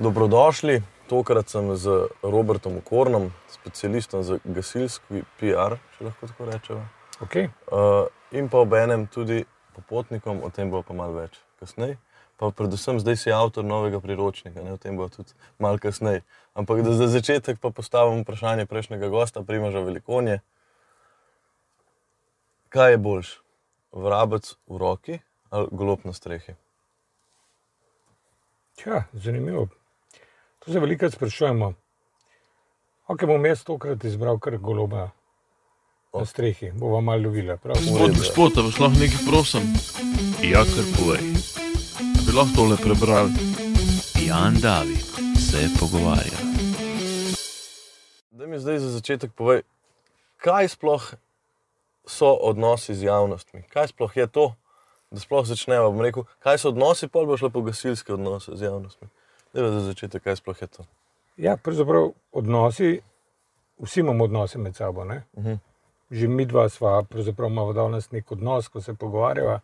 Dobrodošli, tokrat sem z Robertom Okornom, specialistom za gasilski PR, če lahko tako rečemo. Okay. Uh, in pa ob enem tudi popotnikom, o tem bo pa malo več kasneje. Pa predvsem zdaj si avtor novega priročnika, ne? o tem bo tudi malo kasneje. Ampak da za začetek pa postavim vprašanje prejšnjega gosta, Primoža Velikonje. Kaj je boljš, vrabec v roki ali golob na strehi? Ja, zanimivo. To se veliko sprašujemo. Ok, bom jaz tokrat izbral kar goloba na strehi, bova malo lovila. prav? Gospod, gospod, vas lahko nekaj prosim? Ja, kar povej. Bi lahko tole prebral? Jan David se pogovarja. Da mi zdaj za začetek povej, kaj sploh so odnosi z javnostmi? Kaj sploh je to, da sploh začnemo? Bom rekel, kaj so odnosi, pa bo šlo po gasilske odnose z javnostmi. Da za začetek, kaj sploh je to? Ja, pravzaprav odnosi, vsi imamo odnose med sabo. Ne? Uh -huh. Že mi dva sva, pravzaprav imamo danes nek odnos, ko se pogovarjava.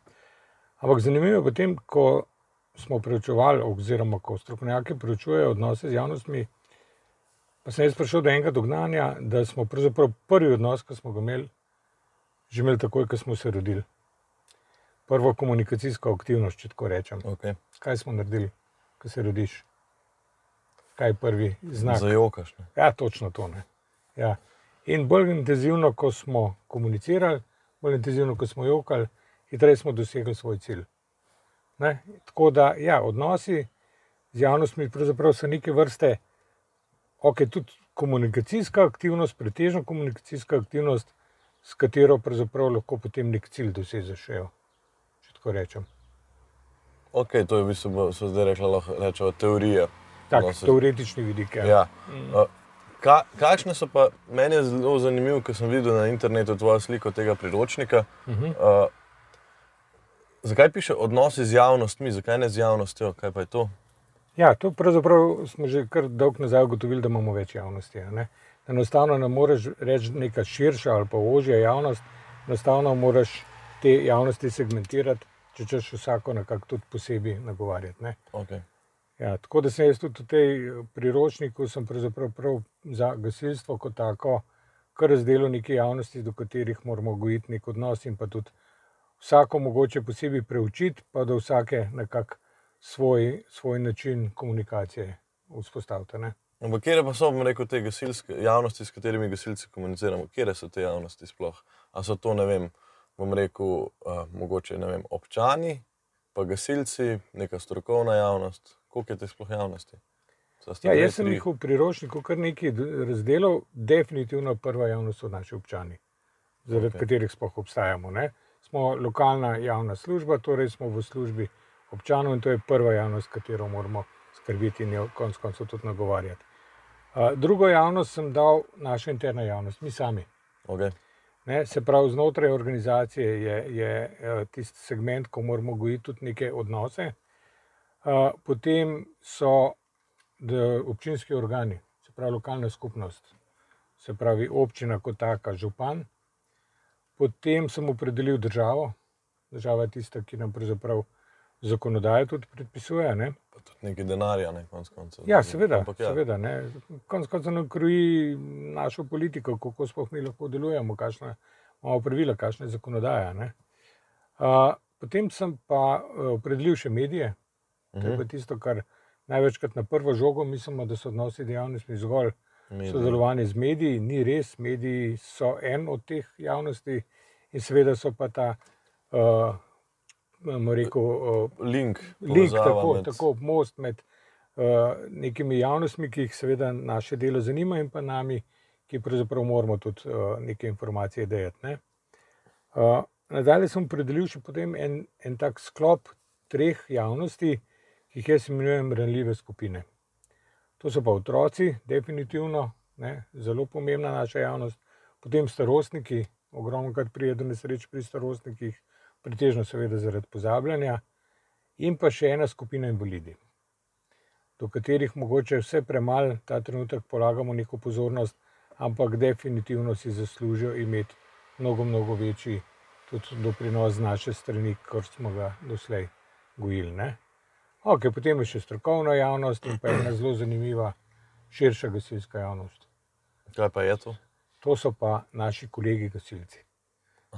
Ampak zanimivo je potem, ko smo preučevali, oziroma ko strokovnjaki preučujejo odnose z javnostmi, pa sem jaz prišel do enega dognanja, da smo pravzaprav prvi odnos, ki smo ga imeli, že imeli takoj, ko smo se rodili. Prvo komunikacijsko aktivnost, če tako rečem. Okay. Kaj smo naredili, ko se rodiš? Kaj je prvi znak? Zajokaš. Ne? Ja, točno to. ne. Ja. In bolj intenzivno, ko smo komunicirali, bolj intenzivno, ko smo jokali, hitreje smo dosegli svoj cilj. Ne? Tako da, ja, odnosi z javnostmi so neke vrste, ok, tudi komunikacijska aktivnost, pretežno komunikacijska aktivnost, s katero lahko potem nek cilj dosežeš. Če tako rečem. Ok, to je v bistvu, so zdaj rekla, lahko rečemo, teorija. Tak, odnosov. teoretični vidik. Ja. Ja. Uh, ka, kakšne so pa, meni je zelo zanimivo, ker sem videl na internetu tvojo sliko tega priročnika. Uh -huh. uh, zakaj piše odnosi z javnostmi, zakaj ne z javnostjo, kaj pa je to? Ja, to pravzaprav smo že kar dolgo nazaj ugotovili, da imamo več javnosti. Ne? Enostavno ne moreš reči neka širša ali pa ožja javnost, enostavno moraš te javnosti segmentirati, če češ vsako nekako tudi posebej nagovarjati. Ne? Okay. Ja, tako da sem jaz tudi v tej eh, priročniku, sem pravzaprav prav za gasilstvo kot tako, kar razdelil neke javnosti, do katerih moramo gojiti nek odnos in pa tudi vsako mogoče posebej preučiti, pa da vsake nekako svoj, svoj način komunikacije vzpostavite. ne. Ampak kje pa so, bom rekel, te gasilske javnosti, s katerimi gasilci komuniciramo? Kje so te javnosti sploh? A so to, ne vem, bom rekel, uh, mogoče ne vem, občani, pa gasilci, neka strokovna javnost. Koliko je te sploh javnosti? Ja, jaz sem jih v priročniku kar nekaj razdelil, definitivno prva javnost so naši občani, zaradi okay. katerih sploh obstajamo. Ne? Smo lokalna javna služba, torej smo v službi občanov in to je prva javnost, katero moramo skrbeti in jo konec koncev tudi nagovarjati. Uh, drugo javnost sem dal naša interna javnost, mi sami. Okay. Ne, se pravi, znotraj organizacije je, je eh, tisti segment, ko moramo gojiti tudi neke odnose. Potem so občinski organi, se pravi lokalna skupnost, se pravi občina kot taka, župan. Potem sem opredelil državo. Država je tista, ki nam pravzaprav zakonodajo tudi predpisuje. Ne? Pa tudi nekaj denarja, ne konc koncev. Ja, seveda, Ampak ja. seveda ne. Konec koncev nam kroji našo politiko, kako sploh mi lahko delujemo, kakšna imamo pravila, kakšna je zakonodaja. ne. Uh, potem sem pa uh, opredelil še medije, to je Mhm. pa tisto, kar največkrat na prvo žogo mislimo, da so odnosi dejavnostmi zgolj Mediji. sodelovanje z mediji. Ni res, mediji so en od teh javnosti in seveda so pa ta, uh, rekel, uh, Link, link, tako, med- tako most med uh, nekimi javnostmi, ki jih seveda naše delo zanima, in pa nami, ki pravzaprav moramo tudi uh, neke informacije dajati. Ne? Uh, nadalje sem opredelil še potem en, en tak sklop treh javnosti, ki jih jaz imenujem ranljive skupine. To so pa otroci, definitivno, ne, zelo pomembna naša javnost, potem starostniki, ogromno krat pride do nesreč pri starostnikih, pretežno seveda zaradi pozabljanja, in pa še ena skupina invalidi, do katerih mogoče vse premalo ta trenutek polagamo neko pozornost, ampak definitivno si zaslužijo imeti mnogo, mnogo večji tudi doprinos z naše strani, kot smo ga doslej gojili. Ne? Okay, potem je še strokovna javnost in pa ena zelo zanimiva širša gasilska javnost. Kaj pa je to? To so pa naši kolegi gasilci.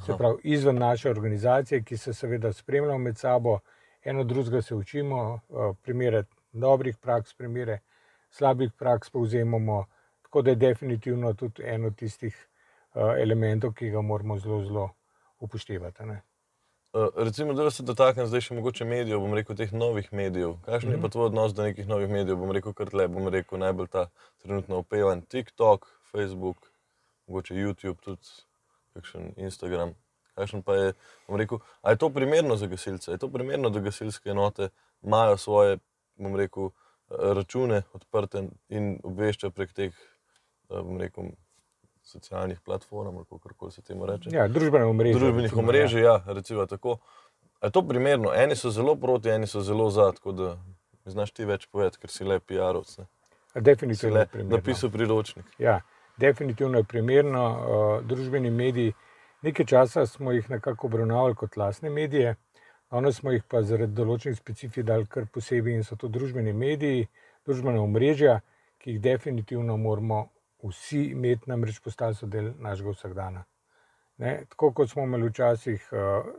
Se pravi, izven naše organizacije, ki se seveda spremljamo med sabo, eno drugega se učimo, eh, primere dobrih praks, primere slabih praks povzemamo. Tako da je definitivno tudi eno tistih eh, elementov, ki ga moramo zelo, zelo upoštevati. Ne? Uh, recimo, da se dotaknem zdaj še mogoče medijev, bom rekel, teh novih medijev. Kakšen mm -hmm. je pa tvoj odnos do nekih novih medijev? Bom rekel, kar tle, bom rekel, najbolj ta trenutno opevan TikTok, Facebook, mogoče YouTube, tudi kakšen Instagram. Kakšen pa je, bom rekel, a je to primerno za gasilce? Je to primerno, da gasilske enote imajo svoje, bom rekel, račune odprte in obveščajo prek teh, bom rekel, socialnih platform, ali kako se temu reče. Ja, družbene omrežje. Družbenih recimo, omrežij, ja, recimo tako. A je to primerno? Eni so zelo proti, eni so zelo za, tako da mi znaš ti več povedati, ker si le PR-ovc. Ja. Definitivno je primerno. napisal priročnik. Ja, definitivno je primerno. Uh, družbeni mediji, nekaj časa smo jih nekako obravnavali kot lastne medije, danes smo jih pa zaradi določenih specifik dali kar posebej in so to družbeni mediji, družbena omrežja, ki jih definitivno moramo vsi imeti, namreč postali so del našega vsakdana. Ne? Tako kot smo imeli včasih uh,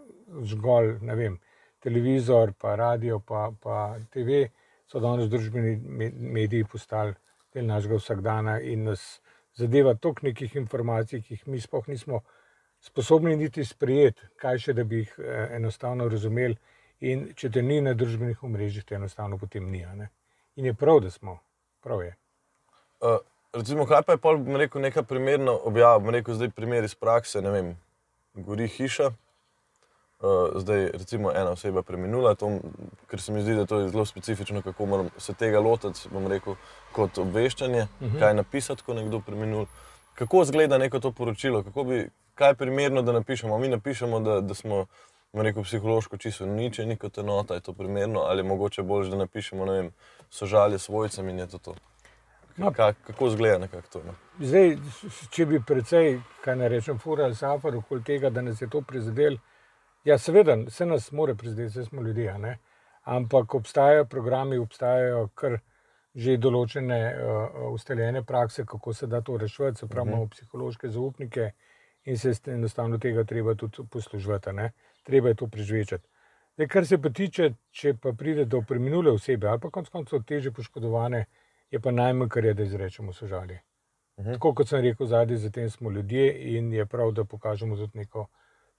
zgolj ne vem, televizor, pa radio, pa, pa TV, so danes družbeni me- mediji postali del našega vsakdana in nas zadeva toliko nekih informacij, ki jih mi sploh nismo sposobni niti sprejeti, kaj še da bi jih eh, enostavno razumeli. In če te ni na družbenih omrežjih, te enostavno potem ni. ne. In je prav, da smo. Prav je. Uh, recimo, kaj pa je pol, bom rekel, neka primerna objava, bom rekel, zdaj primer iz prakse, ne vem, gori hiša. Uh, zdaj, recimo, ena oseba preminula, to, ker se mi zdi, da to je zelo specifično, kako moram se tega lotiti, bom rekel, kot obveščanje, uh -huh. kaj napisati, ko nekdo preminul. Kako izgleda neko to poročilo, kako bi, kaj je primerno, da napišemo? Mi napišemo, da, da smo, bom rekel, psihološko čisto uničeni kot enota, je to primerno, ali mogoče bolj, da napišemo, ne vem, sožalje svojcem in je to to. No. Ka, kako izgleda nekako to? No? Zdaj, če bi precej, kaj ne rečem, furali safar okoli tega, da nas je to prizadelo, ja, seveda, se nas more prizadeti, vse smo ljudje, ne? ampak obstajajo programi, obstajajo kar že določene uh, ustaljene prakse, kako se da to reševati, se pravi, imamo psihološke zaupnike in se enostavno tega treba tudi posluževati, a ne? treba je to prežvečati. Zdaj, kar se pa tiče, če pa pride do preminule osebe ali pa konec koncev teže poškodovane, je pa najmanj, kar je, da izrečemo sožalje. Tako kot sem rekel, zadnji za tem smo ljudje in je prav, da pokažemo tudi neko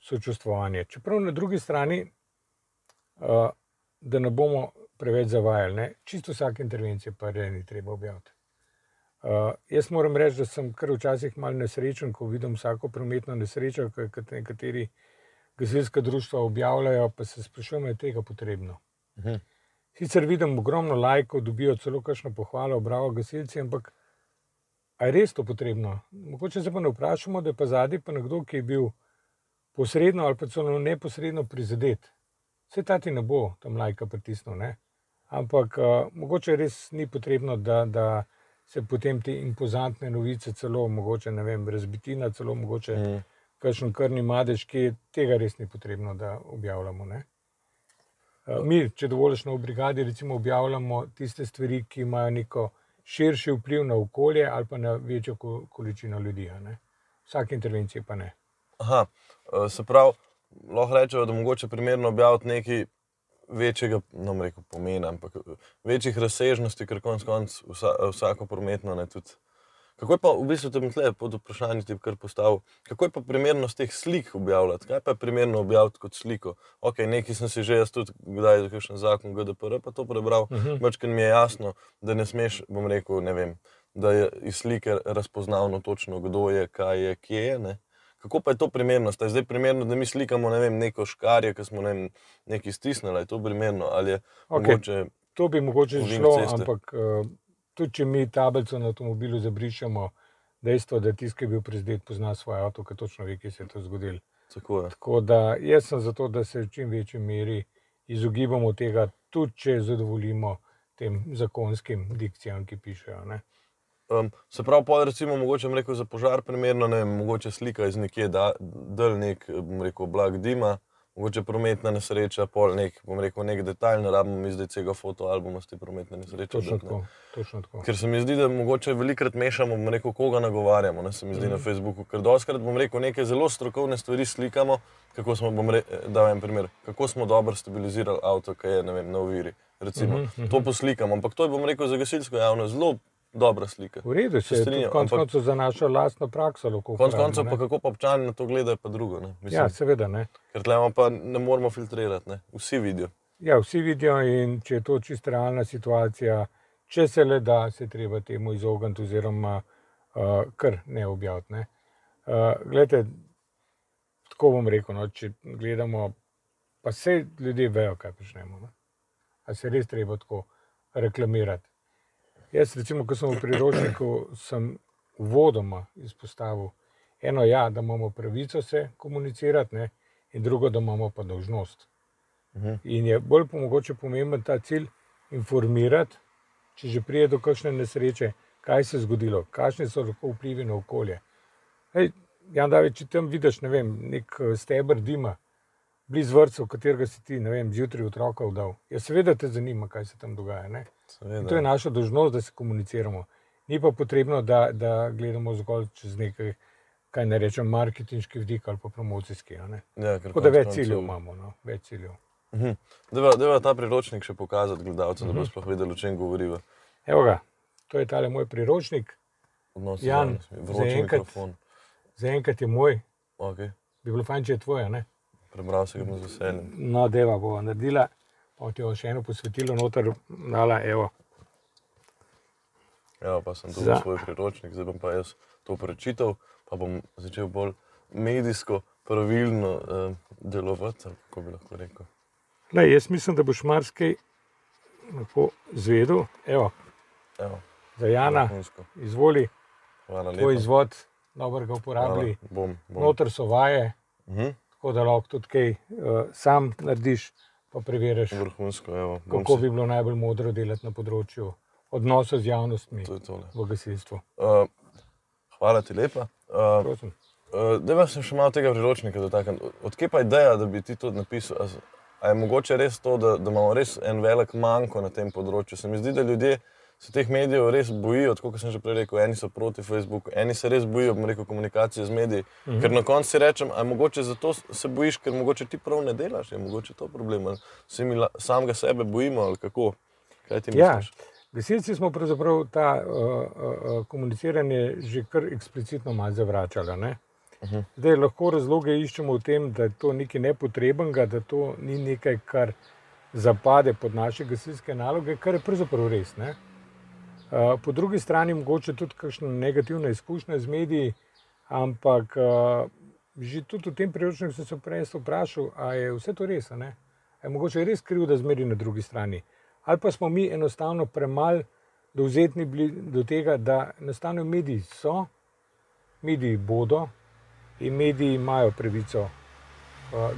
sočustvovanje. Čeprav na drugi strani, uh, da ne bomo preveč zavajali, ne? čisto vsake intervencije pa re ni treba objaviti. Uh, jaz moram reči, da sem kar včasih mal nesrečen, ko vidim vsako prometno nesrečo, ki ki nekateri gasilska društva objavljajo, pa se sprašujem, je tega potrebno. Mhm. Sicer vidim ogromno lajkov, dobijo celo kakšno pohvalo, bravo gasilci, ampak je res to potrebno? Mogoče se pa ne vprašamo, da je pa zadnji pa nekdo, ki je bil posredno ali pa celo neposredno prizadet. Vse ta ti ne bo tam lajka pritisnil, ne? ampak uh, mogoče res ni potrebno, da, da se potem te impozantne novice, celo mogoče ne vem, razbitina, celo mogoče mm. Kakšen krvni madež, ki tega res ni potrebno, da objavljamo. Ne? Uh, mi, če dovoljš na brigadi, recimo objavljamo tiste stvari, ki imajo neko širši vpliv na okolje ali pa na večjo ko- količino ljudi. Vsake intervencije pa ne. Aha, eh, se pravi, lahko rečemo, da mogoče primerno objaviti nekaj večjega, bom rekel pomena, ampak eh, večjih razsežnosti, ker konec koncev vsa, vsako prometno ne tudi. Kako je pa v bistvu tam tle pod vprašanjem, ti kar postavil, kako je pa primerno z teh slik objavljati? Kaj pa je primerno objaviti kot sliko? Ok, nekaj sem si že jaz tudi, kdaj je kakšen zakon GDPR, pa to prebral, uh -huh. ker mi je jasno, da ne smeš, bom rekel, ne vem, da je iz slike razpoznavno točno, kdo je, kaj je, kje je. Ne? Kako pa je to primerno? Sta je zdaj primerno, da mi slikamo ne vem, neko škarje, ki smo ne vem, nekaj stisnili, je to primerno ali je okay. mogoče. To bi mogoče Ovink šlo, ceste. ampak uh, tudi če mi tablico na avtomobilu zabrišemo, dejstvo, da tisti, ki je bil prizadet, pozna svoj avto, ki točno ve, kje se je to zgodilo. Tako je. Tako da jaz sem za to, da se v čim večji meri izogibamo tega, tudi če zadovoljimo tem zakonskim dikcijam, ki pišejo. Ne? Um, se pravi, pol recimo, mogoče rekel za požar primerno, ne mogoče slika iz nekje da, del nek, rekel, blag dima, mogoče prometna nesreča, pol nek, bom rekel, nek detajl, ne rabimo mi zdaj celega fotoalbuma s te prometne nesreče. Točno dati, ne. tako. Točno tako. Ker se mi zdi, da mogoče velikrat mešamo, bom rekel, koga nagovarjamo, ne se mi zdi mm. na Facebooku. Ker doskrat, bom rekel, neke zelo strokovne stvari slikamo, kako smo, bom rekel, da en primer, kako smo dobro stabilizirali avto, ki je, ne vem, na oviri. Recimo, mm -hmm. To poslikamo, ampak to je, bom rekel, za gasilsko javnost zelo dobra slika. V redu se strinjam, konec koncev za našo lastno prakso. lahko Konec koncev pa kako pa občani na to gledajo, pa drugo. Ne? Mislim, Ja, seveda ne. Ker tlemo pa ne moramo filtrirati, ne? vsi vidijo. Ja, vsi vidijo in če je to čisto realna situacija, če se le da, se treba temu izogniti oziroma uh, kar ne objaviti. Ne. Uh, glede, tako bom rekel, no, če gledamo, pa vse ljudje vejo, kaj počnemo. Ne. A se res treba tako reklamirati. Jaz, recimo, ko sem v priročniku, sem uvodoma izpostavil eno, ja, da imamo pravico se komunicirati, ne, in drugo, da imamo pa dolžnost. In je bolj mogoče pomemben ta cilj informirati, če že prije do kakšne nesreče, kaj se je zgodilo, kakšni so lahko vplivi na okolje. Hej, Jan David, če tam vidiš, ne vem, nek eh, steber dima, blizu vrtca, v katerega si ti, ne vem, zjutraj otroka vdal. Ja, seveda te zanima, kaj se tam dogaja. Ne? To je naša dožnost, da se komuniciramo. Ni pa potrebno, da, da gledamo zgolj čez nekaj, kaj ne rečem, marketinški vidik ali pa promocijski. Ja, Tako da več ciljev imamo. No? Več ciljev. Mhm. Dajva, dajva ta priročnik še pokazati gledalcem, Mhm. da bo sploh vedeli, o čem govoriva. Evo ga, to je tale moj priročnik. Odnos z Jan, zaenkrat-. Zaenkrat je moj, Okay. bi bilo fajn, če je tvoja. Ne? Prebral se ga z veseljem. No, deva bo naredila, bo še eno posvetilo noter, dala, evo. Ja, pa sem tu Za- svoj priročnik, zdaj bom pa jaz to prečital, pa bom začel bolj medijsko, pravilno uh, delovati, kako bi lahko rekel. Lej, jaz mislim, da boš marsikaj lahko zvedel. Evo, Evo, za Jana, vrhunsko. izvoli, Hvala tvoj lepa. izvod, dobro ga uporabi. Noter so vaje, Mhm. tako da lahko tudi kaj uh, sam narediš, pa preveriš, Vrhunsko, evo. kako si- bi bilo najbolj modro delati na področju odnosa z javnostmi To je tole. v gasilstvu. Uh, hvala ti lepa. Uh, Prosim. Uh, Deva sem še malo tega priročnika dotaknil. Odkje pa ideja, da bi ti to napisal? A, a je mogoče res to, da, da imamo res en velik manjko na tem področju? Se mi zdi, da ljudje se teh medijev res bojijo, kot sem že prej rekel, eni so proti Facebooku, eni se res bojijo, rekel, komunikacije z mediji. Mm -hmm. Ker na koncu si rečem, a mogoče zato se bojiš, ker mogoče ti prav ne delaš, je mogoče to problem. Se mi samega sebe bojimo ali kako? Kaj ti Ja, misliš? gasilci smo pravzaprav ta uh, uh, komuniciranje že kar eksplicitno malo zavračali. Ne? Mhm. Zdaj lahko razloge iščemo v tem, da je to nekaj nepotrebnega, da to ni nekaj, kar zapade pod naše gasilske naloge, kar je pravzaprav res. Ne? Uh, po drugi strani mogoče tudi kakšna negativna izkušnja z mediji, ampak uh, že tudi v tem priročniku sem se prej vprašal, ali je vse to res. a ne? A je mogoče res kriv, da zmeri na drugi strani. Ali pa smo mi enostavno premalo dovzetni bili do tega, da enostavno mediji so, mediji bodo in mediji imajo pravico uh,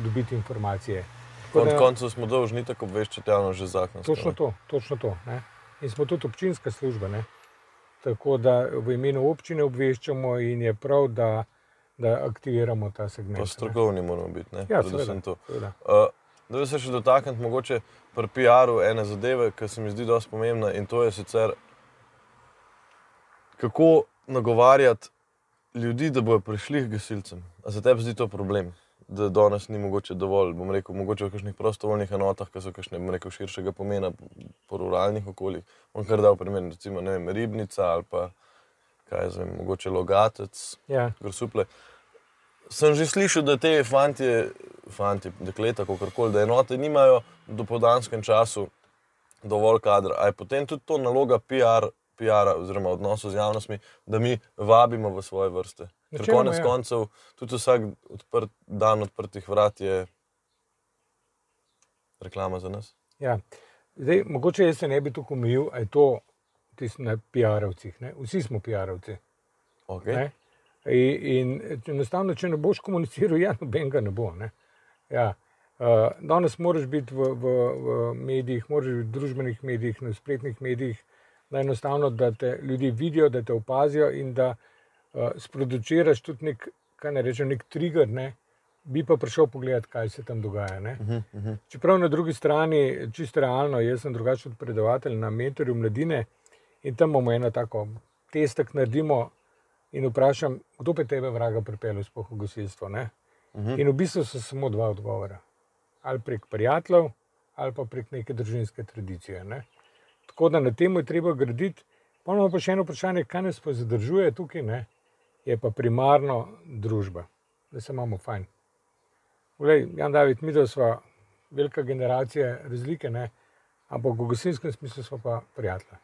dobiti informacije. Da- koncev smo dolžni tako obveščati javno že zakon. Točno to, točno to. Ne? In smo tudi občinska služba. Ne? Tako da v imenu občine obveščamo in je prav, da, da aktiviramo ta segment. Pa strokovni moramo biti. Ne? Ja, Predvsem seveda, to. seveda. Uh, da bi se še dotaknil mogoče pri PR-u ene zadeve, ki se mi zdi dosti pomembna in to je sicer, kako nagovarjati ljudi, da bodo prišli k gasilcem. A za tebe zdi to problem? Da danes ni mogoče dovolj, bom rekel, mogoče v kakšnih prostovoljnih enotah, ki so kakšne, bom rekel, širšega pomena po ruralnih okoljih. On kar dal primer, recimo, ne vem, ribnica ali pa kaj vem, mogoče logatec, Ja, grsuple. Sem že slišal, da te fantje, fantje dekleta, kako koli, da enote nimajo v dopoldanskem času dovolj kadra. A je potem tudi to naloga PR, PR oziroma odnosov z javnostmi, da mi vabimo v svoje vrste. Ker konec ja. koncev tudi vsak odprt, dan odprtih vrat je reklama za nas. ja. Zdaj, mogoče jaz se ne bi tukaj omejil, ali je to tisto na PR-ovcih. Vsi smo PR-ovci. Okay. Ne? In, in enostavno, če ne boš komuniciral, ja, noben ga ne bo. Ne? Ja. Uh, danes moraš biti v, v, v medijih, moraš biti v družbenih medijih, na spletnih medijih, da enostavno, da te ljudje vidijo, da te opazijo in da uh, sproduciraš tudi nek, kaj ne rečem, nek trigger, ne? bi pa prišel pogledat, kaj se tam dogaja. Ne? Uh -huh, uh -huh. Čeprav na drugi strani, čisto realno, jaz sem drugačen predavatelj na mentorju mladine in tam imamo eno tako testek, naredimo in vprašam, kdo pa tebe vraga pripeljal sploh v gasilstvo. Uh -huh. In v bistvu so samo dva odgovora. Ali prek prijateljev, ali pa prek neke družinske tradicije. Ne? Tako da na tem je treba graditi. Imamo pa še eno vprašanje, kaj nas pa zadržuje tukaj, ne? Je pa primarno družba, da se imamo fajn. Vlej, Jan David, mi smo velika generacija razlike, ne? ampak v gasilskem smislu smo pa prijatelji.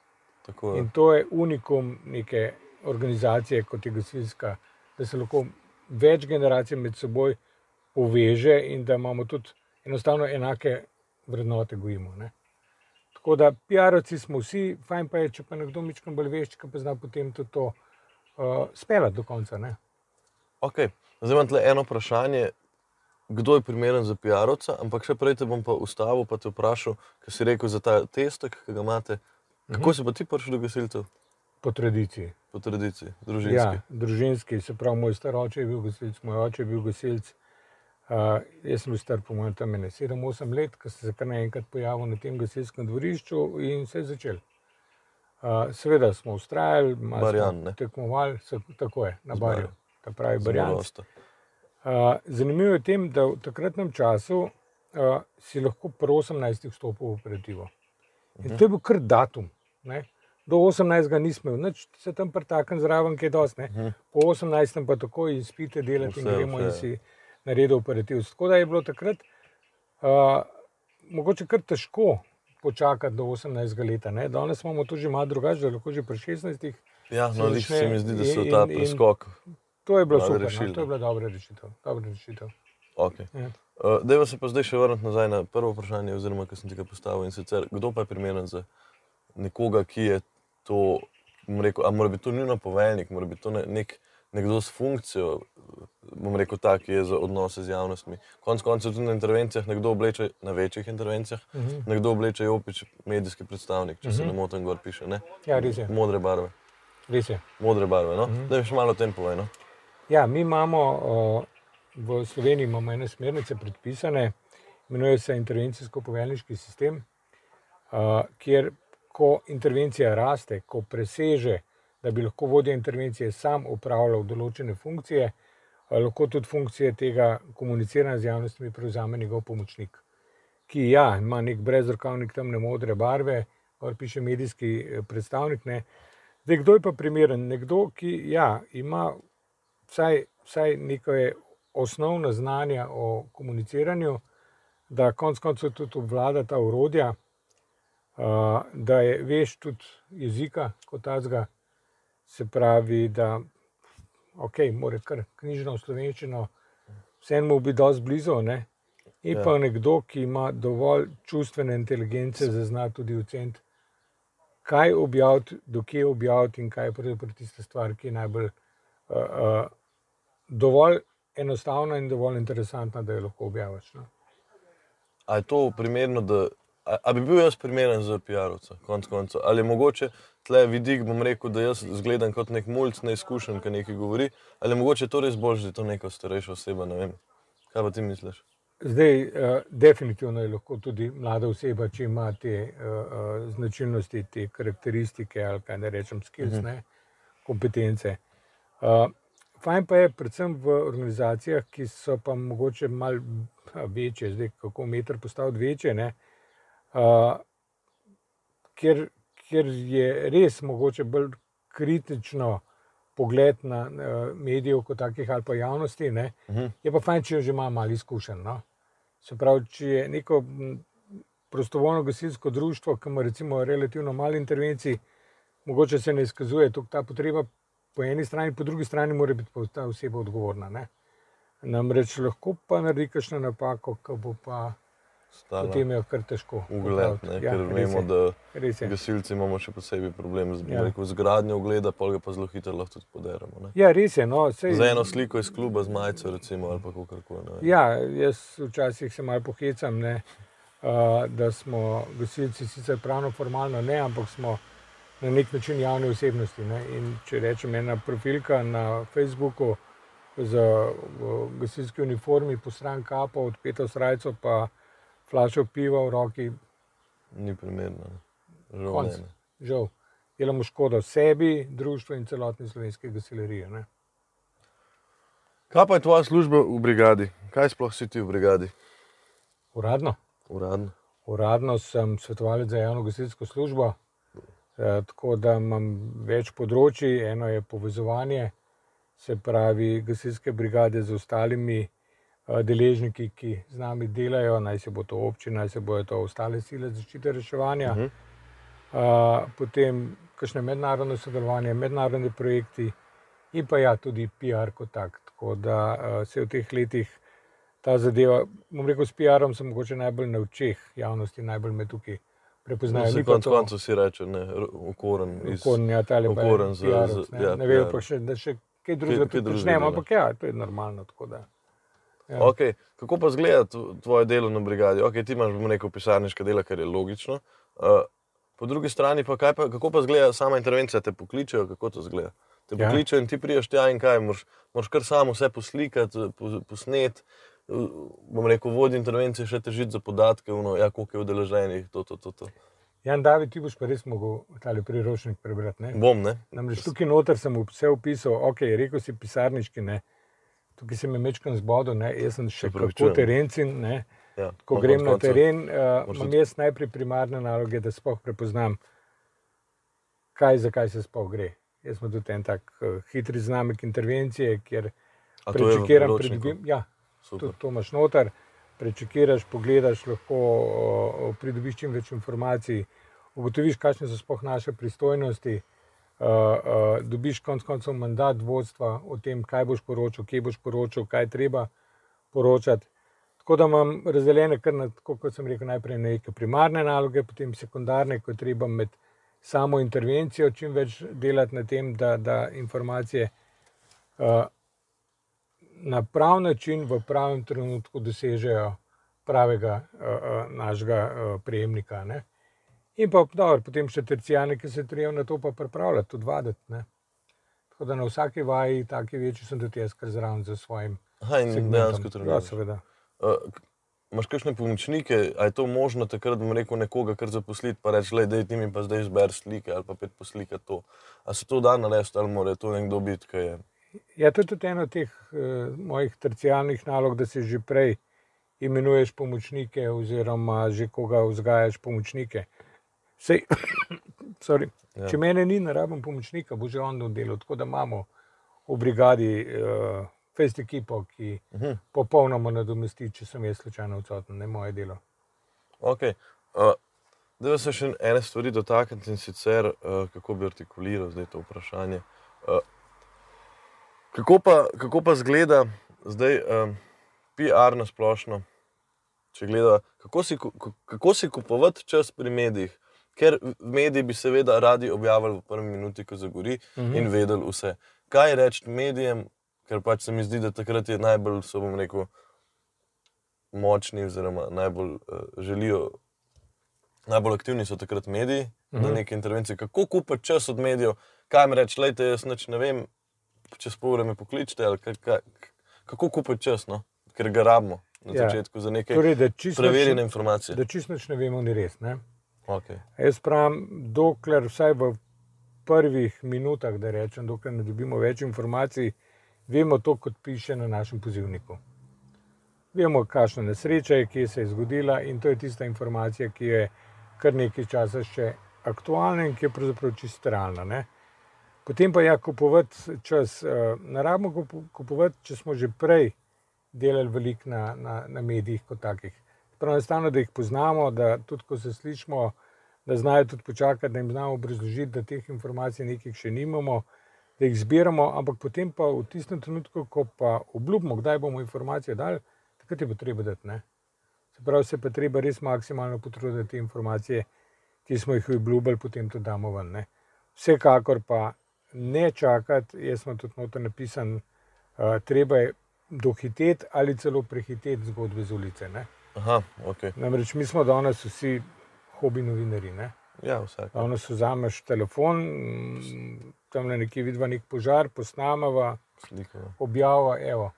In to je unikum neke organizacije, kot je gasilska, da se lahko več generacij med seboj poveže in da imamo tudi enostavno enake vrednote, gojimo. Ne? Tako da, PR-ovci smo vsi, fajn pa je, če pa nekdo mičkam bolj veš, ki pa zna potem tudi to uh, speljati do konca. Ne? Okay. Zdaj imam tle eno vprašanje, kdo je primeren za PR-ovca, ampak še prej te bom pa ustavil, pa te vprašal, kaj si rekel za ta testek, ki ga imate. Kako Mhm. si pa ti prišel do gasilcev? Po tradiciji. Po tradiciji, družinski. Ja, družinski, se pravi, moj star oče je bil gasilc, moj oče je bil gasilc. Uh, jaz sem bil star, po mojem, tam 7-8 let, ko sem se kar naenkrat pojavil na tem gasilskem dvorišču in se je začel. Uh, seveda smo ustrajali, Barjan, tekmovali, se, tako je, na Z barju, ta pravi barjan. Uh, zanimivo je tem, da v takratnem času uh, si lahko po 18 vstopil v operativo. In to je bil kar datum. Ne? Do 18. nismo imeli, nič se tam pretaknemo zraven, ki je dosti. ne. Po 18. pa tako izpite delati in Vse, gremo in vse. si naredil operativ. Tako da je bilo takrat uh, mogoče kar težko počakati do 18. leta. Ne? Danes imamo to že malo drugače, da lahko že pri 16. Ja, no, začne se mi zdi, da so in- ta in- preskok. To je bilo Malo super, rešili, no? to je bila dobra rešitev. Dobra rešitev. Okay. Ja. Uh, Dejva se pa zdaj še vrniti nazaj na prvo vprašanje, oziroma ki sem ti ga postavil. In sicer, kdo pa je primeren za nekoga, ki je to, rekel, a mora biti to nujno poveljnik, mora biti to ne, nek, nekdo s funkcijo, bom rekel, tak, ki je za odnose z javnostmi. Konec koncev tudi na intervencijah, nekdo obleče na večjih intervencijah, uh Mhm. -huh. nekdo obleče jopič, medijski predstavnik, če uh -huh. se ne motim, gor piše. Ne? Ja, res je. Modre barve. Res je. Modre barve, no? uh Mhm. -huh. Da bi še malo o tem povedal. No? Ja, mi imamo uh, v Sloveniji imamo ene smernice predpisane, imenuje se intervencijsko-poveljniški sistem, uh, kjer ko intervencija raste, ko preseže, da bi lahko vodja intervencije sam upravljal določene funkcije, lahko tudi funkcije tega komuniciranja z javnostmi prevzame njegov pomočnik, ki ja, ima nek brezrokavnik temne modre barve, kar piše medijski eh, predstavnik. Ne. Zdaj, kdo je pa primeren? Nekdo, ki ja, ima vsaj, vsaj nekaj osnovna znanja o komuniciranju, da konec koncev tudi obvlada ta urodja, uh, da je veš tudi jezika kot tazga, se pravi, da ok, mora kar knjižno slovenščino, vseeno bi dosti blizu. Ne? In Ja. pa nekdo, ki ima dovolj čustvene inteligence, da zna tudi oceniti, kaj objaviti, dokje objaviti in kaj je pravzaprav tista stvar, ki je najbolj uh, uh, dovolj enostavna in dovolj interesantna, da jo lahko objaviš. No? A je to primerno, da. A, a bi bil jaz primeren za PR-ovca, konc koncev? Ali je mogoče tle vidik, bom rekel, da jaz zgledam kot nek mulj, neizkušen, ki nekaj govori, ali je mogoče to res bolj, da je to neka starejša oseba, ne vem. Kaj pa ti misliš? Zdaj, uh, definitivno je lahko tudi mlada oseba, če ima te uh, uh, značilnosti, te karakteristike ali kaj ne rečem, skills, uh -huh. ne, kompetence. Uh, fajn pa je, predvsem v organizacijah, ki so pa mogoče malo večje, zdaj kako meter postaviti večje, ne, uh, kjer, kjer je res mogoče bolj kritično pogled na uh, medijev kot takih ali pa javnosti. Ne, Uh -huh. Je pa fajn, če že ima malo izkušenj. No? Se pravi, če je neko prostovoljno gasilsko društvo, ki ima recimo relativno malo intervencij, mogoče se ne izkazuje tukaj ta potreba po eni strani, po drugi strani mora biti pa ta oseba odgovorna. Ne? Namreč lahko pa naredi kakšno napako, ki bo pa Stala potem jo kar težko. ugled, ne, Ja, ker vemo, je, da je. gasilci imamo še posebej problem z, Ja. ja. z gradnjo ugleda, pa ga pa zelo hitro lahko tudi poderemo. Ne? Ja, res je. No, sej, Za eno sliko iz kluba z majico, recimo, ali pa kako koli. Ja, jaz včasih se malo pohecam, ne, uh, da smo gasilci sicer pravno formalno ne, ampak smo na nek način javne osebnosti. Ne. In če rečem ena profilka na Facebooku, z gasilski uniformi, po stran kapo, odpeto srajco, pa flašo piva v roki, Ni primerno. Žal ne, ne. žal. Delamo škodo sebi, društvu in celotni slovenski gasileriji. Ne? Kaj pa je tvoja služba v brigadi? Kaj sploh si ti v brigadi? Uradno. Uradno. Uradno sem svetovalec za javno gasilsko službo, eh, tako da imam več področji. Eno je povezovanje, se pravi, gasilske brigade z ostalimi deležniki, ki z nami delajo, naj se bo to občina, naj se bojo to ostale sile zaščite reševanja. Mhm. Uh, potem kakšne mednarodne sodelovanje, mednarodni projekti in pa ja, tudi PR kot tak. Tako da uh, se v teh letih ta zadeva, bom rekel, s PR-om sem mogoče najbolj na očeh javnosti, najbolj me tukaj prepoznajo. No, Ni pa konc to- koncev si reče, ne, okoren. Iz, Okoren, ja, tale okoren z- PR-ovc, z- ne, ja, ne vejo pa še, da še kaj drugega počnemo, ampak ja, to je normalno. tako da. Ja. Okay. Kako pa zgleda tv- tvoje delo na brigadi? Okay, ti imaš, bomo rekel, pisarniška dela, kar je logično. Uh, po drugi strani pa, pa kako pa zgleda sama intervencija, te pokličejo, kako to zgleda? Te Ja. pokličejo in ti priješ tja in kaj, moraš, moraš kar samo vse poslikati, po- posnet. Uh, Bom rekel, vodi intervencije še težiti za podatke, uno, ja, koliko je udeleženih, to, to, to. to. Jan David, ti boš pa res mogel tale priročnik prebrati. ne? Bom, ne? Namreč tukaj noter sem vse opisal, ok, rekel si pisarniški, ne. Tukaj se mi mečkam zbodo, ne. jaz sem še kako terencin, ne. Ja. Ko No, grem na teren, uh, imam jaz najprej primarne naloge, da sploh prepoznam, kaj, zakaj se sploh gre. Jaz sem tudi en tak uh, hitri znamek intervencije, kjer to prečekiram, priročniku? pridobim. Ja, Super. tudi to imaš noter, prečekiraš, pogledaš, lahko o, pridobiš čim več informacij, ugotoviš, kakšne so sploh naše pristojnosti. Uh, uh, dobiš konec koncev mandat vodstva o tem, kaj boš poročal, kje boš poročal, kaj treba poročati. Tako da imam razdeljene, kar na, tako kot sem rekel, najprej na neke primarne naloge, potem sekundarne, ko treba med samo intervencijo čim več delati na tem, da, da informacije uh, na prav način, v pravem trenutku dosežejo pravega uh, našega uh, prejemnika. Ne? In pa dobro, potem še tercijalne, ki se treba na to pa pripravljati, tudi vaditi. Ne? Tako da na vsaki vaji, taki večji, sem tudi jaz, kar zraven za svojim. Aha, in dejansko Ja, treniraš. seveda. Uh, k- Imaš kakšne pomočnike, a je to možno takrat, bom rekel, nekoga kar zaposliti, pa reči, da ti mi pa zdaj izberi slike ali pa pet poslika to. A se to da narediti ali mora to nekdo biti, ki je. Ja, to je tudi ena od teh uh, mojih tercijalnih nalog, da se že prej imenuješ pomočnike, oziroma že koga vzgajaš pomočnike. Sej, sorry, Ja. Če mene ni, ne rabim pomočnika, bo že on delo. Tako da imamo v brigadi uh, fest ekipo, ki Uh -huh. popolnoma nadomesti, če sem jaz slučajno odsoten, ne moje delo. okay. uh, da se še ene stvari dotakniti in sicer, uh, kako bi artikuliral zdaj to vprašanje. Uh, kako, pa, kako pa zgleda zdaj um, PR na splošno, če gleda, kako si, kako si kupovati čas pri medijih. Ker mediji bi seveda radi objavili v prvi minuti, ko zagori, Mhm. -huh. in vedeli vse. Kaj reči medijem, ker pač se mi zdi, da takrat je najbolj, so bom rekel, močni, oziroma najbolj uh, želijo, najbolj aktivni so takrat mediji uh -huh. na Mhm. neki intervenciji. Kako kupiti čas od medijev, kaj jim reči, lejte, jaz nič ne vem, čez pol ure me pokličite, ali kaj, kaj, kako kupiti čas, no? ker ga rabimo na Ja. začetku za neke Torej, preverjene informacije. da čisto ne vemo, ni res. Ne? Okay. Jaz pravim, dokler vsaj v prvih minutah, da rečem, dokler ne dobimo več informacij, vemo to, kot piše na našem pozivniku. Vemo, kakšna nesreča je, kje se je zgodila, in to je tista informacija, ki je kar nekaj časa še aktualna in ki je pravzaprav čisto realna. Ne? Potem pa ja, kupovati čas. eh, Ne rabimo kupo- kupovati, če smo že prej delali veliko na, na, na medijih kot takih. Prav enostavno, da jih poznamo, da tudi ko se slišimo, da znajo tudi počakati, da jim znamo obrazložiti, da teh informacij nekih še nimamo, da jih zbiramo, ampak potem pa v tistem trenutku, ko pa obljubimo, kdaj bomo informacije dali, takrat je pa treba dati. Ne? Se pravi, se pa treba res maksimalno potruditi, da te informacije, ki smo jih obljubili, potem tudi damo ven. Ne? Vsekakor pa ne čakati, jaz sem tudi noto napisan, uh, treba je dohiteti ali celo prehiteti zgodbe z ulice. Ne? Aha, ok. Namreč mi smo danes vsi hobi novinari. Ne? Ja, vsak. Danes vzameš telefon, tam nekje vidva nek požar, posnamava, Sliko. ja. objava, evo,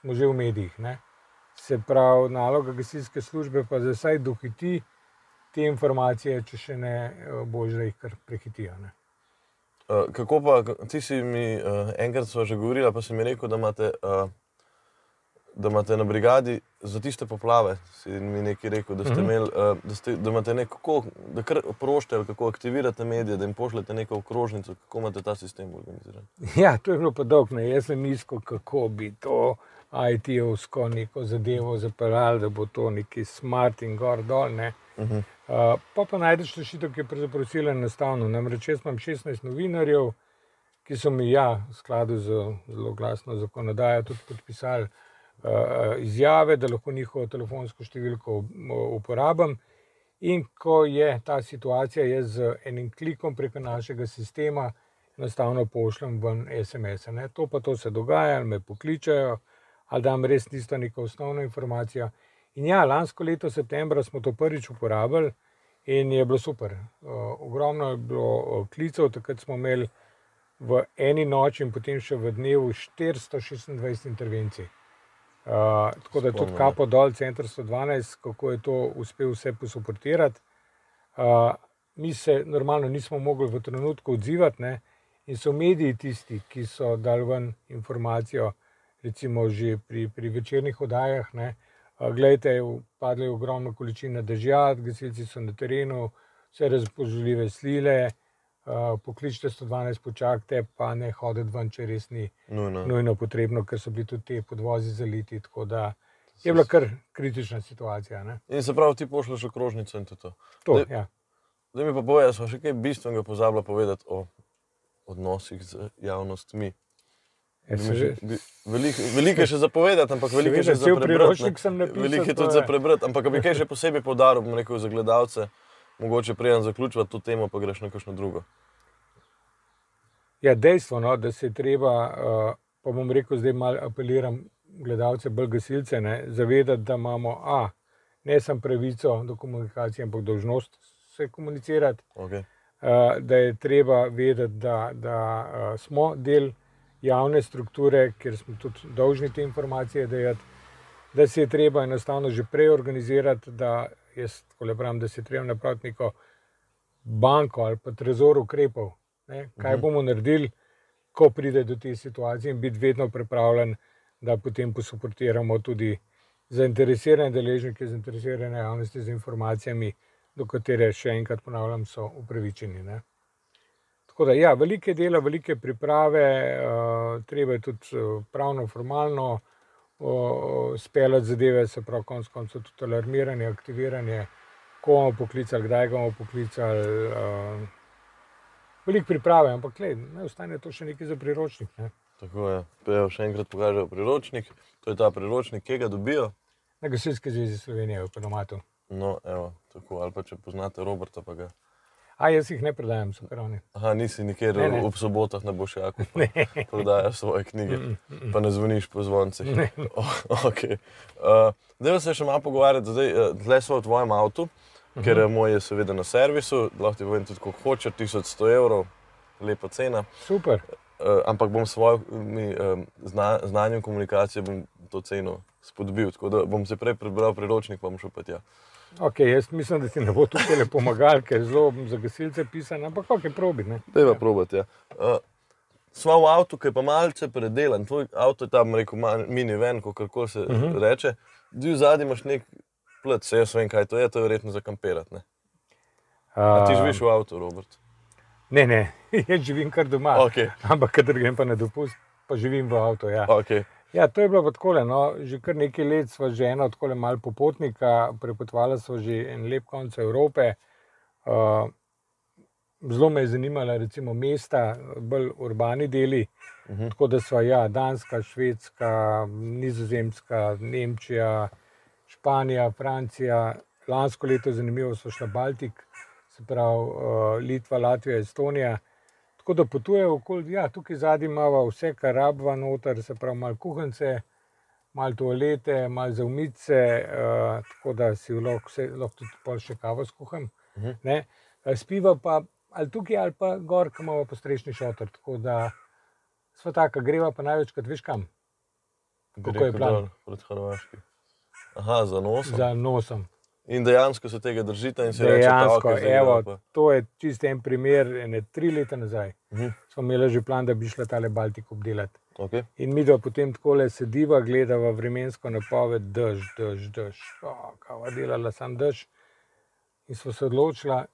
smo že v medijih. Ne? Se pravi, naloga gasilske službe pa za vsaj dohiti te informacije, če še ne eh, bož, da jih kar prehitijo. Ne? Uh, kako pa, ti si mi uh, enkrat že govorila, pa si mi rekel, da imate, uh, da imate na brigadi za tiste poplave. Si mi nekaj rekel, da ste Mhm. imeli, uh, da, ste, da imate neko, da kar prošte kako aktivirate medije, da jim pošljete neko okrožnico, kako imate ta sistem organiziran. Ja, to je bilo pa dolgo. Jaz sem mislil, kako bi to IT-ovsko neko zadevo zapeljali, da bo to neki smart in gor dol. Ne. Uh -huh. Uh, pa pa najdeš rešitev, ki je pravzaprav zelo enostavna. Namreč jaz imam 16 novinarjev, ki so mi ja, v skladu z zelo glasno zakonodajo tudi podpisali izjave, da lahko njihovo telefonsko številko um, uporabim. In ko je ta situacija, jaz z enim klikom preko našega sistema enostavno pošljem ven SMS. -e, to pa to se dogaja, ali me pokličajo, ali da res tisto neko osnovno informacijo. In ja, lansko leto, septembra, smo to prvič uporabili in je bilo super. Uh, ogromno je bilo klicev, takrat smo imeli v eni noči in potem še v dnevu 426 intervencij. Uh, tako da tudi Spomnim, kapo dol, center 112, kako je to uspel vse posuportirati. Uh, mi se normalno nismo mogli v trenutku odzivati, ne? in so mediji tisti, ki so dali ven informacijo, recimo že pri, pri večernih oddajah. Ne? Uh, glejte, padle je ogromno količina dežja, gasilci so na terenu, vse razpožljive slile. Uh, pokličite 112, počakajte, pa ne hodite ven, če res ni Nujno. nujno potrebno, ker so bili tudi te podvozi zaliti. Tako da je bila kar kritična situacija. Ne? In se pravi, ti pošlješ okrožnico in to. to. To, Zdaj- ja. Zdaj mi pa povej, smo še kaj bistvenega pozabila povedati o odnosih z javnostmi. Ja, Veliko, veliko je še za povedati, ampak veliko je še za prebrati. Veliko je tudi za prebrati, ampak bi kaj še posebej poudaril, bom rekel, za gledalce, mogoče preden zaključiti to temo, pa greš na kakšno drugo. Ja, dejstvo, no, da se je treba, uh, pa bom rekel, zdaj malo apeliram gledalce, bolj gasilce, ne, zavedati, da imamo A, ne samo pravico do komunikacije, ampak dolžnost se komunicirati. Okay. uh, da je treba vedeti, da, da uh, smo del javne strukture, ker smo tudi dolžni te informacije dajati, da se je treba enostavno že prej organizirati, da jaz tako pravim, da se je treba napraviti neko banko ali pa trezor ukrepov. Ne? Kaj Mhm. bomo naredili, ko pride do te situacije, in biti vedno pripravljen, da potem posuportiramo tudi zainteresirane deležnike, zainteresirane javnosti z informacijami, do katere, še enkrat ponavljam, so upravičeni. Ne? Tako da, ja, velike dela, velike priprave, uh, treba je tudi uh, pravno, formalno uh, speljati zadeve, se pravi, konec koncev tudi alarmiranje, aktiviranje, ko bomo poklicali, kdaj bomo poklicali. Uh, Veliko priprave, ampak le, ne ostane to še nekaj za priročnik. Ne? Tako je. Pejo še enkrat pokažejo priročnik. To je ta priročnik, ki ga dobijo. Na Gasilski zvezi Slovenije, v Pedomatu. No, evo, tako. Ali pa če poznate Roberta, pa ga. A jaz jih ne predajam, so karavni. Aha, nisi nikjer Ne, ne. ob sobotah na Bošjaku, pa prodajaš svoje knjige, pa ne zvoniš po zvoncih. Okay. uh, Zdaj se še malo pogovarjati, zdaj uh, tle smo v tvojem avtu, ker uh, moj je seveda na servisu, lahko ti povem tudi, koliko hoče, 1100 evrov, lepa cena. Super. Uh, ampak bom s svojim um, zna, znanjem komunikacije to ceno spodbil. Tako da bom se prej prebral priročnik, pa bom šel pa tja. Okay, jaz mislim, da ti ne bo tukaj le pomagal, ker je zelo za gasilce pisan, ampak ok, probi. Ne? Dejva probati. Ja. Uh, Smo v avtu, ki je pa malce predelan. Tvoj avto je tam, rekel, minivan, kako se uh Mhm. -huh. reče. Ti zadnji imaš nek plot, se jaz vem, kaj to je, to je verjetno za kamperati. ne? A ti živiš v avtu, Robert? Ne, ne, jaz živim kar doma. Okay. Ampak, kadar grem pa na dopust, pa živim v avtu. Ja. Okay. Ja, to je bilo pa tako. No. Že kar nekaj let smo že eno tako malo popotnika, prepotovali smo že en lep konec Evrope. Uh, zelo me je zanimala, recimo, mesta, bolj urbani deli. Uh -huh. Tako da so ja, Danska, Švedska, Nizozemska, Nemčija, Španija, Francija. Lansko leto, zanimivo, so šla Baltik, se pravi uh, Litva, Latvija, Estonija. Tako da potujejo okoli, ja, tukaj zadnji imamo vse, kar rabva noter, se pravi, malo kuhance, malo toalete, malo za umice, uh, tako da si lahko, vse, lahko tudi pol še kavo skuham. Uh -huh. Spiva pa ali tukaj, ali pa gor, ki imamo postrešni šotor. Tako da smo taka, greva pa največkrat, veš kam, Kako je plan? Proti Hrvaški. Aha, za nosom. za nosom. In dejansko se tega držite in rečete, Dejansko, okay, zdaj evo, gremo pa." to je čist en primer, ene tri leta nazaj. Mhm. Smo imeli že plan, da bi šla tale Baltik obdelati. Okay. In mi dva potem tako sediva, gledava vremensko napoved, dež, dež, dež. Kava delala sam dež. In smo se odločila,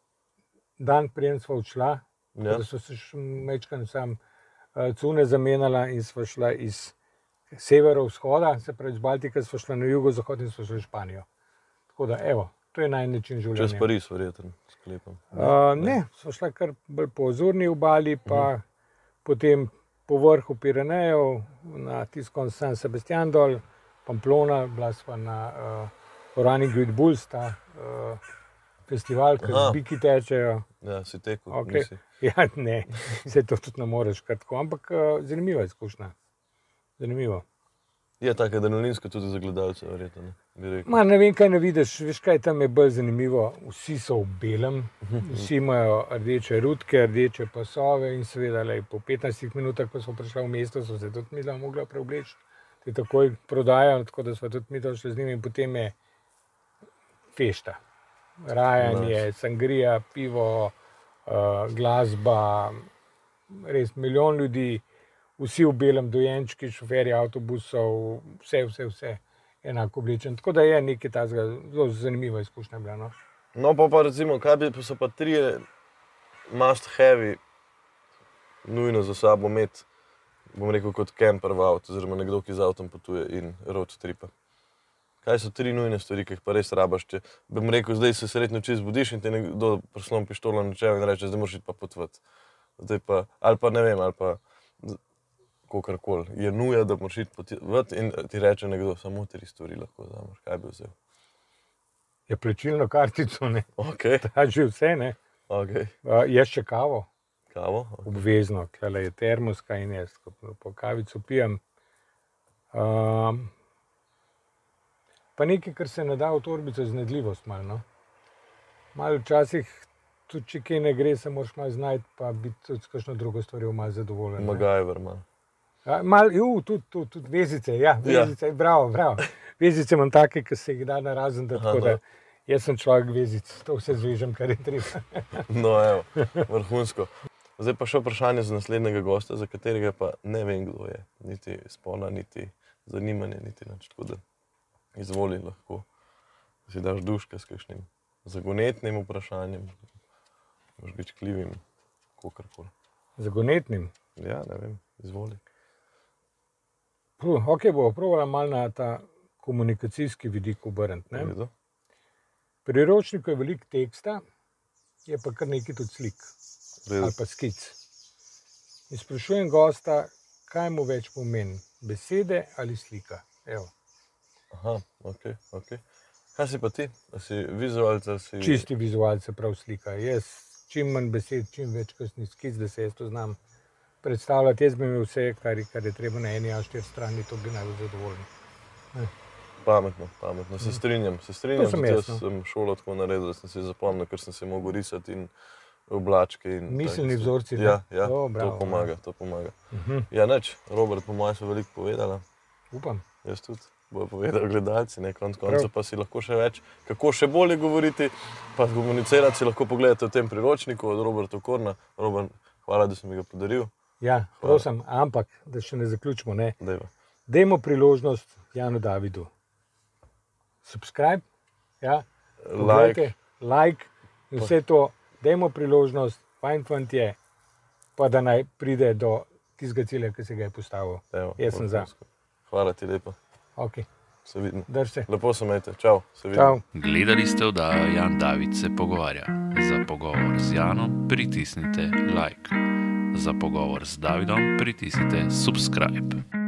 dan preden smo odšla, Ja. da so se še mečkan sam uh, cune zamenjala in smo šla iz severovzhoda, se pravi iz Baltika, smo šla na jugozahod in smo šli v Španijo. Tako da, evo, to je naj način življenja. Čez Pariz, verjetno, sklepam. Uh, ne, so šla kar bolj po ozorni obali, pa uh -huh. potem po vrhu Pirenejev, na tiskon San Sebastian dol, Pamplona, bila sva na uh, Orani Great Bulls, ta uh, festival, ki z biki tečejo. Ja, si tekel. Okay. nisi. Ja, ne, se to tudi ne moreš kar tako, ampak uh, zanimiva izkušnja. Zanimivo. Je tako adrenalinsko tudi za gledalce, verjetno. Ne. Ma, ne vem, kaj ne vidiš, veš kaj tam je bolj zanimivo. Vsi so v belem, vsi imajo rdeče rutke, rdeče pasove in seveda lej, po 15 minutah, ko smo prišli v mesto, so se tudi mi tam mogla preobleči. Ti takoj prodajajo, tako da smo tudi mi tam šli z njimi in potem je fešta. Rajanje, nice. sangrija, pivo, uh, glasba, res milijon ljudi, vsi v belem, dojenčki, šoferji avtobusov, vse, vse, vse enako oblečen. Tako da je nekaj takega zelo zanimiva izkušnja. Bila, no? No, pa, pa recimo, kaj bi so pa tri must heavy, nujno za sabo imeti, bom rekel, kot camper v avtu, oziroma nekdo, ki z avtom potuje in road tripa. Kaj so tri nujne stvari, ki jih pa res rabaš? Če bom rekel, zdaj se srednjo čez zbudiš in ti nekdo prislon pištolo na čelo in reče, zdaj moraš iti pa potvati. Zdaj pa, ali pa ne vem, ali pa kakorkoli. Je nuja, da moraš iti potvati in ti reče nekdo, samo tri stvari lahko vzameš. Kaj bi vzel? Je plačilno kartico, ne, Ok, ta že vse, ne. ok. Uh, je še kavo, Kavo? obvezno, ker je termoska in jaz, po kavico pijem. Um, pa nekaj, kar se ne da v torbico, znedljivost malo. No? Malo včasih, tudi če kaj ne gre, se moraš malo znajti, pa biti tudi s kakšno drugo stvarjo malo zadovoljen. Magajver ima. Mal, ju, tudi, tudi, tudi vezice, ja, Ja. vezice, ja. bravo, bravo. Vezice imam take, ki se jih da na razen, da, tako, da no. jaz sem človek vezic, to vse zvežem, kar je treba. No, evo, vrhunsko. Zdaj pa še vprašanje za naslednjega gosta, za katerega pa ne vem, kdo je. Niti spola, niti zanimanje, niti nič. Tako da izvoli lahko. Si daš duška s kakšnim zagonetnim vprašanjem, možeš biti kljivim, kakorkoli. Zagonetnim. Ja, ne vem, izvoli. Puh, ok, bo provala malo na ta komunikacijski vidik obrniti. Pri priročniku je veliko teksta, je pa kar nekaj tudi slik V redu. ali pa skic. In sprašujem gosta, kaj mu več pomeni, besede ali slika. Evo. Aha, ok, ok. Kaj si pa ti? A si vizualec ali si... Čisti vizualce, prav slika. Jaz čim manj besed, čim več kasnih skic, da se jaz to znam predstavljati. Jaz bi imel vse, kar kar je treba na eni ali štiri strani, to bi najbolj zadovoljen. Pametno, pametno. Se strinjam, se strinjam. Sem jaz, no. sem šolo tako naredil, da sem si zapomnil, ker sem se mogel risati in oblačke. In Miselni stvari. vzorci, ne? Ja, ja O, to bravo, pomaga. To pomaga. Uh -huh. Ja, neč, Robert, po mojem, so veliko povedala, Upam. jaz tudi. Bojo povedali gledalci, ne konc Prav. pa si lahko še več, kako še bolje govoriti, pa komunicirati si lahko pogledate v tem priročniku od Roberta Korna. Robert, hvala, da si mi ga podaril. Ja, prosim, ampak da še ne zaključimo. Ne. Dejva. Dajmo priložnost Janu Davidu. Subscribe, ja, Like, like in vse to, dajmo priložnost, fajn fant je, pa da naj pride do tistega cilja, ki se ga je postavil. evo, Jaz sem za. Hvala ti lepo, Okay. se vidimo. Se. Lepo se imejte, čau, se vidimo. Čau. Gledali ste oddajo Jan David se pogovarja. Za pogovor z Janom pritisnite like. Za pogovor z Davidom pritisnite subscribe.